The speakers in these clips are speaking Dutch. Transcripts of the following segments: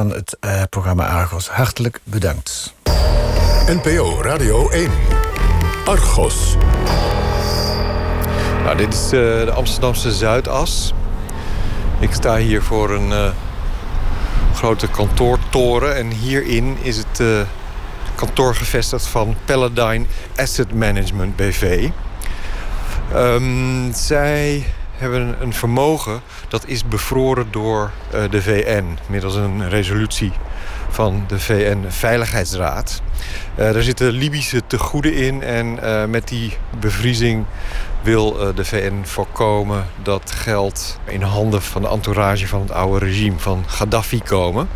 van het uh, programma Argos. Hartelijk bedankt. NPO Radio 1. Argos. Nou, dit is uh, de Amsterdamse Zuidas. Ik sta hier voor een uh, grote kantoortoren. En hierin is het uh, kantoor gevestigd van Paladine Asset Management BV. Um, zij hebben een vermogen dat is bevroren door uh, de VN... middels een resolutie van de VN-veiligheidsraad. Uh, daar zitten Libische tegoeden in en uh, met die bevriezing wil de VN voorkomen dat geld in handen van de entourage van het oude regime van Gaddafi komen.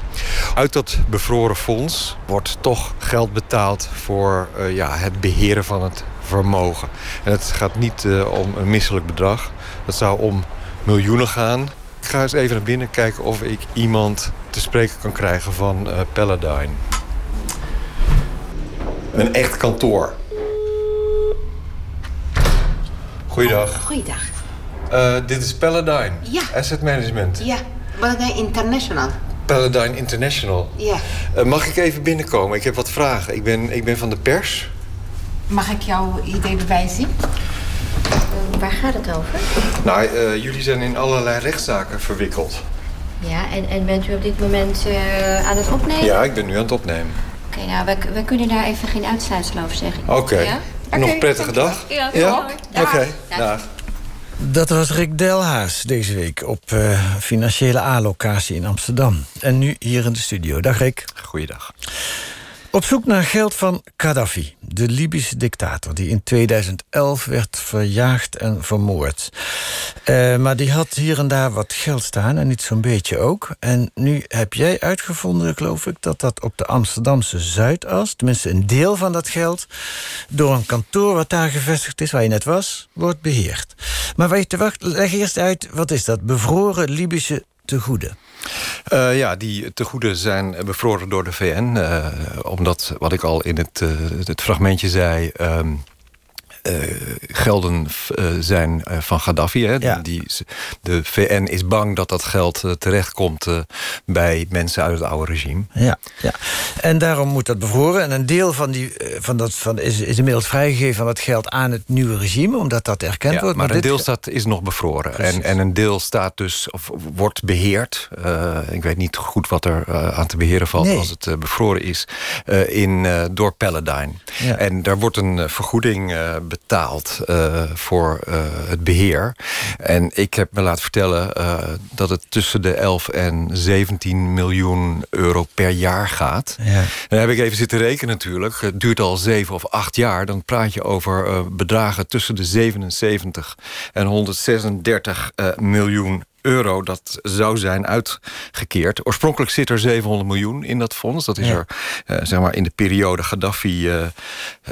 Uit dat bevroren fonds wordt toch geld betaald voor ja, het beheren van het vermogen. En het gaat niet om een misselijk bedrag. Het zou om miljoenen gaan. Ik ga eens even naar binnen kijken of ik iemand te spreken kan krijgen van uh, Paladine. Een echt kantoor. Goeiedag. Goeiedag. Uh, dit is Paladine. Ja. Asset Management. Ja, Paladine International. Paladine International. Ja. Uh, mag ik even binnenkomen? Ik heb wat vragen. Ik ben, ik ben van de pers. Mag ik jouw ID-bewijs zien? Waar gaat het over? Nou, uh, jullie zijn in allerlei rechtszaken verwikkeld. Ja, en, en bent u op dit moment uh, aan het opnemen? Ja, ik ben nu aan het opnemen. Oké, okay, nou, wij, wij, kunnen daar even geen uitsluitsel over zeggen. Oké. Okay. Ja? Okay, Nog een prettige dag? Ja, ja? Oké, okay. dag. dag. Dat was Rick Delhaas deze week op uh, financiële A-locatie in Amsterdam. En nu hier in de studio. Dag Rick. Goeiedag. Op zoek naar geld van Gaddafi, de Libische dictator... die in 2011 werd verjaagd en vermoord. Uh, maar die had hier en daar wat geld staan, en niet zo'n beetje ook. En nu heb jij uitgevonden, geloof ik... dat dat op de Amsterdamse Zuidas... tenminste een deel van dat geld... door een kantoor wat daar gevestigd is, waar je net was... wordt beheerd. Maar je, leg eerst uit, wat is dat? Bevroren Libische tegoeden. Uh, ja, die tegoeden zijn bevroren door de VN. Uh, omdat, wat ik al in het, uh, het fragmentje zei... Uh, gelden uh, zijn uh, van Gaddafi. Hè? Ja. Die, de VN is bang dat dat geld terechtkomt bij mensen uit het oude regime. Ja, ja, en daarom moet dat bevroren. En een deel van die, van dat, van, is, is inmiddels vrijgegeven van dat geld aan het nieuwe regime, omdat dat erkend ja, wordt. Maar, maar een dit... deel staat, is nog bevroren. En, en een deel staat dus, of wordt beheerd. ik weet niet goed wat er aan te beheren valt nee. als het bevroren is. in, door Paladine. Ja. En daar wordt een vergoeding betaald uh, voor uh, het beheer. En ik heb me laten vertellen uh, dat het tussen de 11 en 17 miljoen euro per jaar gaat. Ja. Dan heb ik even zitten rekenen natuurlijk. Het duurt al 7 of 8 jaar. Dan praat je over bedragen tussen de 77 en 136 miljoen euro dat zou zijn uitgekeerd. Oorspronkelijk zit er 700 miljoen in dat fonds. Dat is Ja. er uh, zeg maar in de periode Gaddafi uh,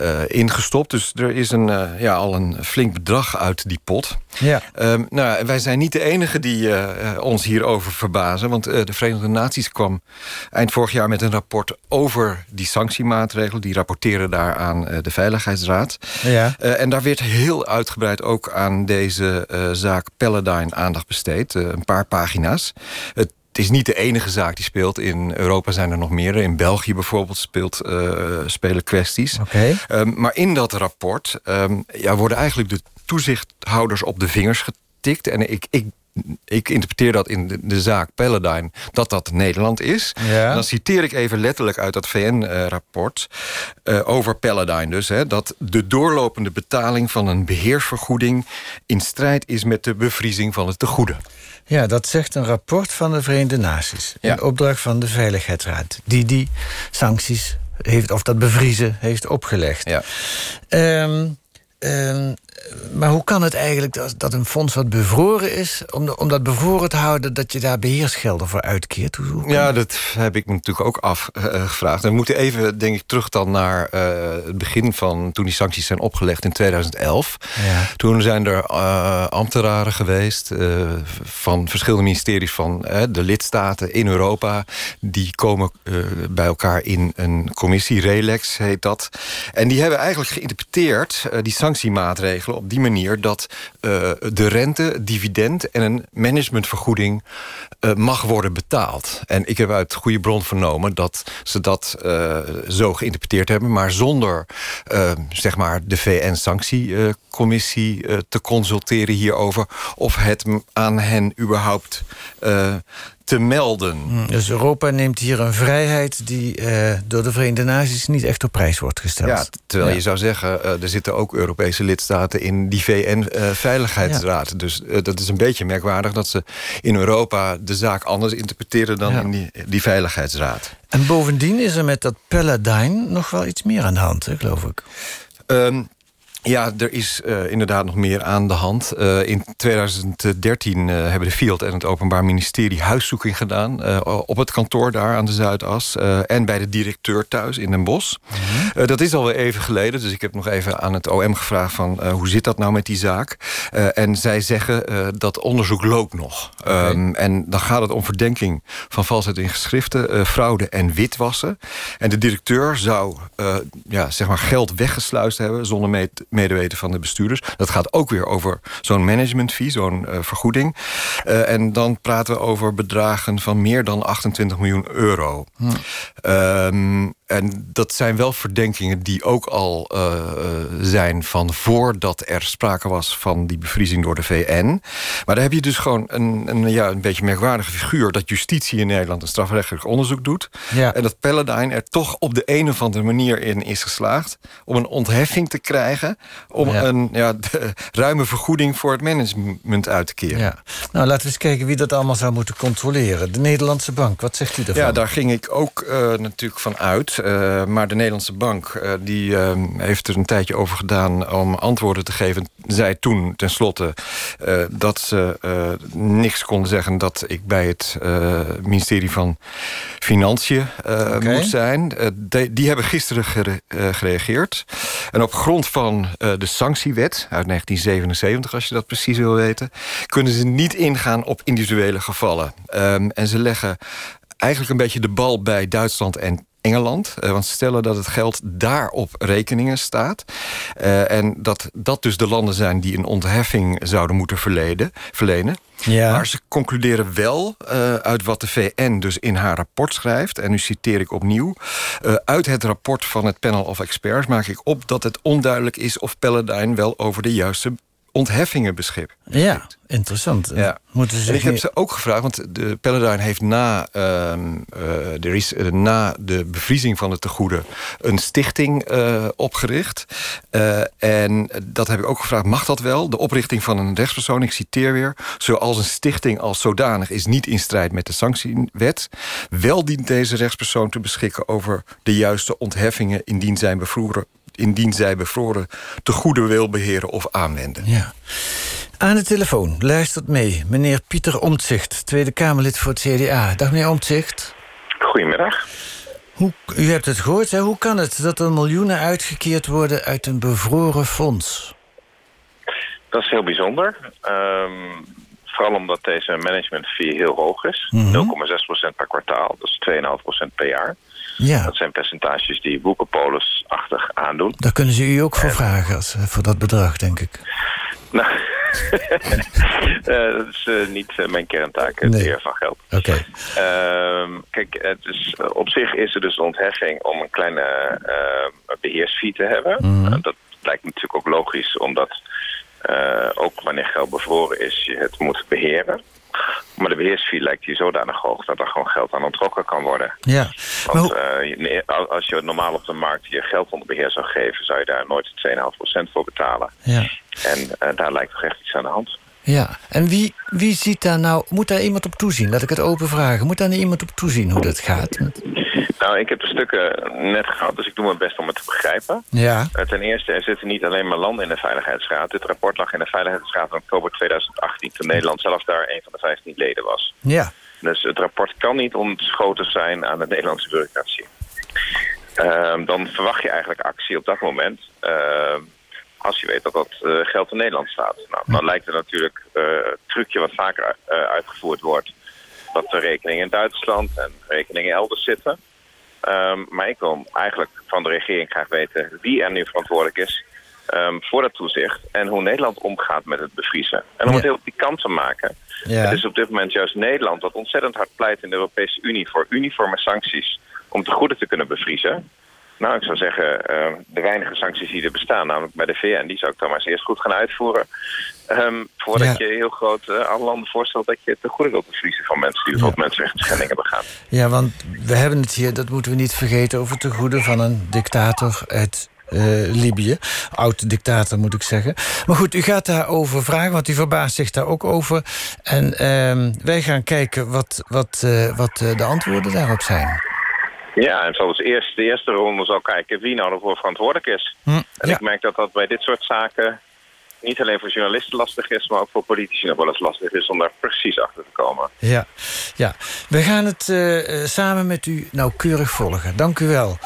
uh, ingestopt. Dus er is een, ja, al een flink bedrag uit die pot. Ja. Um, nou, wij zijn niet de enige die ons hierover verbazen. Want de Verenigde Naties kwam eind vorig jaar met een rapport over die sanctiemaatregelen. Die rapporteren daar aan de Veiligheidsraad. Ja. en daar werd heel uitgebreid ook aan deze zaak Paladine aandacht besteed een paar pagina's. Het is niet de enige zaak die speelt. In Europa zijn er nog meer. In België bijvoorbeeld speelt, uh, spelen kwesties. Okay. Um, maar in dat rapport um, ja, worden eigenlijk de toezichthouders op de vingers getikt. En ik, ik ik interpreteer dat in de, de, zaak Paladine dat dat Nederland is. Ja. Dan citeer ik even letterlijk uit dat VN-rapport uh, over Paladine dus... Hè, dat de doorlopende betaling van een beheersvergoeding... in strijd is met de bevriezing van het tegoeden. Ja, dat zegt een rapport van de Verenigde Naties. Ja. In opdracht van de Veiligheidsraad. Die die sancties heeft, of dat bevriezen, heeft opgelegd. Ja. Um, um, maar hoe kan het eigenlijk dat, dat een fonds wat bevroren is... Om, om dat bevroren te houden, dat je daar beheersgelden voor uitkeert? Hoe, hoe ja, dat heb ik me natuurlijk ook afgevraagd. Uh, we moeten even, denk ik, terug dan naar uh, het begin van... toen die sancties zijn opgelegd in 2011. Ja. Toen zijn er uh, ambtenaren geweest van verschillende ministeries... van de lidstaten in Europa. Die komen bij elkaar in een commissie, RELEX heet dat. En die hebben eigenlijk geïnterpreteerd, die sanctiemaatregelen op die manier dat uh, de rente, dividend en een managementvergoeding uh, mag worden betaald. En ik heb uit goede bron vernomen dat ze dat uh, zo geïnterpreteerd hebben, maar zonder zeg maar de VN-sanctiecommissie te consulteren hierover of het aan hen überhaupt te melden. Hmm, dus Europa neemt hier een vrijheid die uh, door de Verenigde Naties niet echt op prijs wordt gesteld. Ja, terwijl ja. je zou zeggen, uh, er zitten ook Europese lidstaten in die VN-veiligheidsraad. Uh, ja. Dus dat is een beetje merkwaardig dat ze in Europa de zaak anders interpreteren dan in die, die Veiligheidsraad. En bovendien is er met dat Paladine nog wel iets meer aan de hand, hè, geloof ik. Um, ja, er is uh, inderdaad nog meer aan de hand. Uh, in 2013 uh, hebben de Field en het Openbaar Ministerie huiszoeking gedaan... op het kantoor daar aan de Zuidas. en bij de directeur thuis in Den Bosch. -hmm. dat is alweer even geleden, dus ik heb nog even aan het OM gevraagd... van hoe zit dat nou met die zaak? en zij zeggen dat onderzoek loopt nog. Okay. Um, en dan gaat het om verdenking van valsheid in geschriften... fraude en witwassen. En de directeur zou ja, zeg maar geld weggesluist hebben... zonder mee medeweten van de bestuurders. Dat gaat ook weer over zo'n management fee, zo'n uh, vergoeding. Uh, en dan praten we over bedragen van meer dan 28 miljoen euro. Hm. Um, en dat zijn wel verdenkingen die ook al uh, zijn van voordat er sprake was van die bevriezing door de VN. Maar daar heb je dus gewoon een, een, ja, een beetje merkwaardige figuur dat justitie in Nederland een strafrechtelijk onderzoek doet. Ja. En dat Paladine er toch op de een of andere manier in is geslaagd om een ontheffing te krijgen. Om ja. een ja, ruime vergoeding voor het management uit te keren. Ja. Nou, laten we eens kijken wie dat allemaal zou moeten controleren. De Nederlandse Bank, wat zegt u daarvan? Ja, daar ging ik ook uh, natuurlijk van uit. Uh, maar de Nederlandse Bank uh, die, heeft er een tijdje over gedaan om antwoorden te geven. Zei toen tenslotte dat ze niks konden zeggen... dat ik bij het ministerie van Financiën okay. moet zijn. De, die hebben gisteren gere, gereageerd. En op grond van de sanctiewet uit 1977, als je dat precies wil weten... kunnen ze niet ingaan op individuele gevallen. Um, en ze leggen eigenlijk een beetje de bal bij Duitsland en Engeland. Uh, want ze stellen dat het geld daar op rekeningen staat. Uh, en dat dat dus de landen zijn die een ontheffing zouden moeten verleden, verlenen. Ja. Maar ze concluderen wel uh, uit wat de VN dus in haar rapport schrijft... en nu citeer ik opnieuw... Uh, uit het rapport van het panel of experts maak ik op... dat het onduidelijk is of Paladine wel over de juiste ontheffingen beschikt. Ja, interessant. Ja. Moeten ze en ik heb ze ook gevraagd, want de Paladine heeft na, uh, uh, er is, uh, na de bevriezing van het tegoeden een stichting opgericht. en dat heb ik ook gevraagd, mag dat wel? De oprichting van een rechtspersoon, ik citeer weer... zoals een stichting als zodanig is niet in strijd met de sanctiewet. Wel dient deze rechtspersoon te beschikken over de juiste ontheffingen... indien zijn bevroren indien zij bevroren te goede wil beheren of aanwenden. Ja. Aan de telefoon luistert mee meneer Pieter Omtzigt, Tweede Kamerlid voor het CDA. Dag meneer Omtzigt. Goedemiddag. Hoe, u hebt het gehoord, hè? hoe kan het dat er miljoenen uitgekeerd worden uit een bevroren fonds? Dat is heel bijzonder. Um, vooral omdat deze management fee heel hoog is. Mm -hmm. 0,6% per kwartaal, dus 2,5% per jaar. Ja. Dat zijn percentages die Woekerpolis-achtig aandoen. Daar kunnen ze u ook voor vragen, als, eh, voor dat bedrag, denk ik. Nou, uh, dat is uh, niet uh, mijn kerntaak, het nee. van geld. Oké. Okay. Ehm, kijk, het is, op zich is er dus een ontheffing om een kleine beheersfee te hebben. Mm -hmm. dat lijkt natuurlijk ook logisch, omdat ook wanneer geld bevroren is, je het moet beheren. Maar de beheersfee lijkt hier zodanig hoog dat er gewoon geld aan ontrokken kan worden. Ja. Want uh, als je normaal op de markt je geld onder beheer zou geven... zou je daar nooit 2,5% voor betalen. Ja. En uh, daar lijkt toch echt iets aan de hand. Ja, en wie, wie ziet daar nou... Moet daar iemand op toezien? Laat ik het open vragen. Moet daar nou iemand op toezien hoe dat gaat? Nou, ik heb de stukken net gehad, dus ik doe mijn best om het te begrijpen. Ja. Uh, ten eerste, er zitten niet alleen maar landen in de Veiligheidsraad. Dit rapport lag in de Veiligheidsraad in oktober 2018... toen Nederland zelf daar een van de 15 leden was. Ja. Dus het rapport kan niet ontschoten zijn aan de Nederlandse bureaucratie. Uh, dan verwacht je eigenlijk actie op dat moment... Uh, als je weet dat dat uh, geld in Nederland staat. Nou, dan lijkt er natuurlijk het trucje wat vaker uitgevoerd wordt... dat er rekeningen in Duitsland en rekeningen elders zitten. Um, maar ik wil eigenlijk van de regering graag weten wie er nu verantwoordelijk is... ehm, voor dat toezicht en hoe Nederland omgaat met het bevriezen. En om Ja. het heel pikant te maken, Ja. het is op dit moment juist Nederland dat ontzettend hard pleit in de Europese Unie voor uniforme sancties om tegoeden te kunnen bevriezen. Nou, ik zou zeggen, eh, de weinige sancties die er bestaan, namelijk bij de VN, die zou ik dan maar eens eerst goed gaan uitvoeren. Ehm, voordat Ja. je heel groot eh, aan landen voorstelt dat je tegoeden wilt bevriezen van mensen die bijvoorbeeld mensenrechten begaan. Ja, want we hebben het hier, dat moeten we niet vergeten... over te goede van een dictator uit eh, Libië. Oud-dictator, moet ik zeggen. Maar goed, u gaat daarover vragen, want u verbaast zich daar ook over. En ehm, wij gaan kijken wat, wat, wat de antwoorden daarop zijn. Ja, en zoals eerst, de eerste ronde zal kijken wie nou ervoor verantwoordelijk is. Hm, En ja. ik merk dat dat bij dit soort zaken niet alleen voor journalisten lastig is, maar ook voor politici nog wel eens lastig is om daar precies achter te komen. Ja, ja. we gaan het eh, eh, samen met u nauwkeurig volgen. Dank u wel.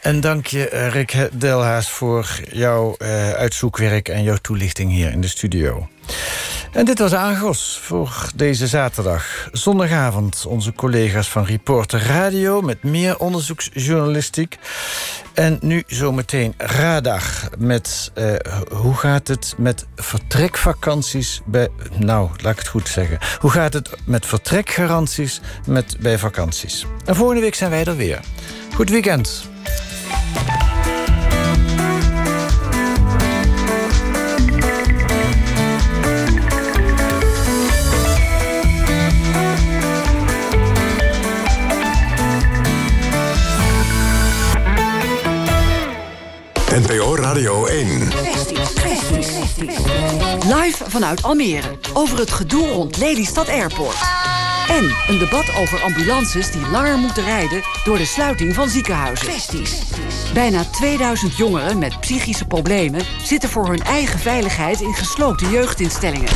En dank je, eh, Rick Delhaas, voor jouw uitzoekwerk en jouw toelichting hier in de studio. En dit was Argos voor deze zaterdag. Zondagavond onze collega's van Reporter Radio... met meer onderzoeksjournalistiek. En nu zometeen Radar met... eh, hoe gaat het met vertrekvakanties bij... Nou, laat ik het goed zeggen. Hoe gaat het met vertrekgaranties met, bij vakanties? En volgende week zijn wij er weer. Goed weekend. Radio 1. Live vanuit Almere over het gedoe rond Lelystad Airport. En een debat over ambulances die langer moeten rijden door de sluiting van ziekenhuizen. Bijna 2000 jongeren met psychische problemen zitten voor hun eigen veiligheid in gesloten jeugdinstellingen.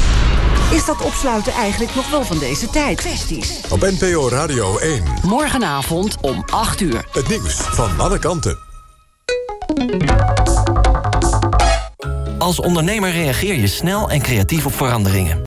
Is dat opsluiten eigenlijk nog wel van deze tijd? Op NPO Radio 1. Morgenavond om 8 uur. Het nieuws van alle kanten. Als ondernemer reageer je snel en creatief op veranderingen.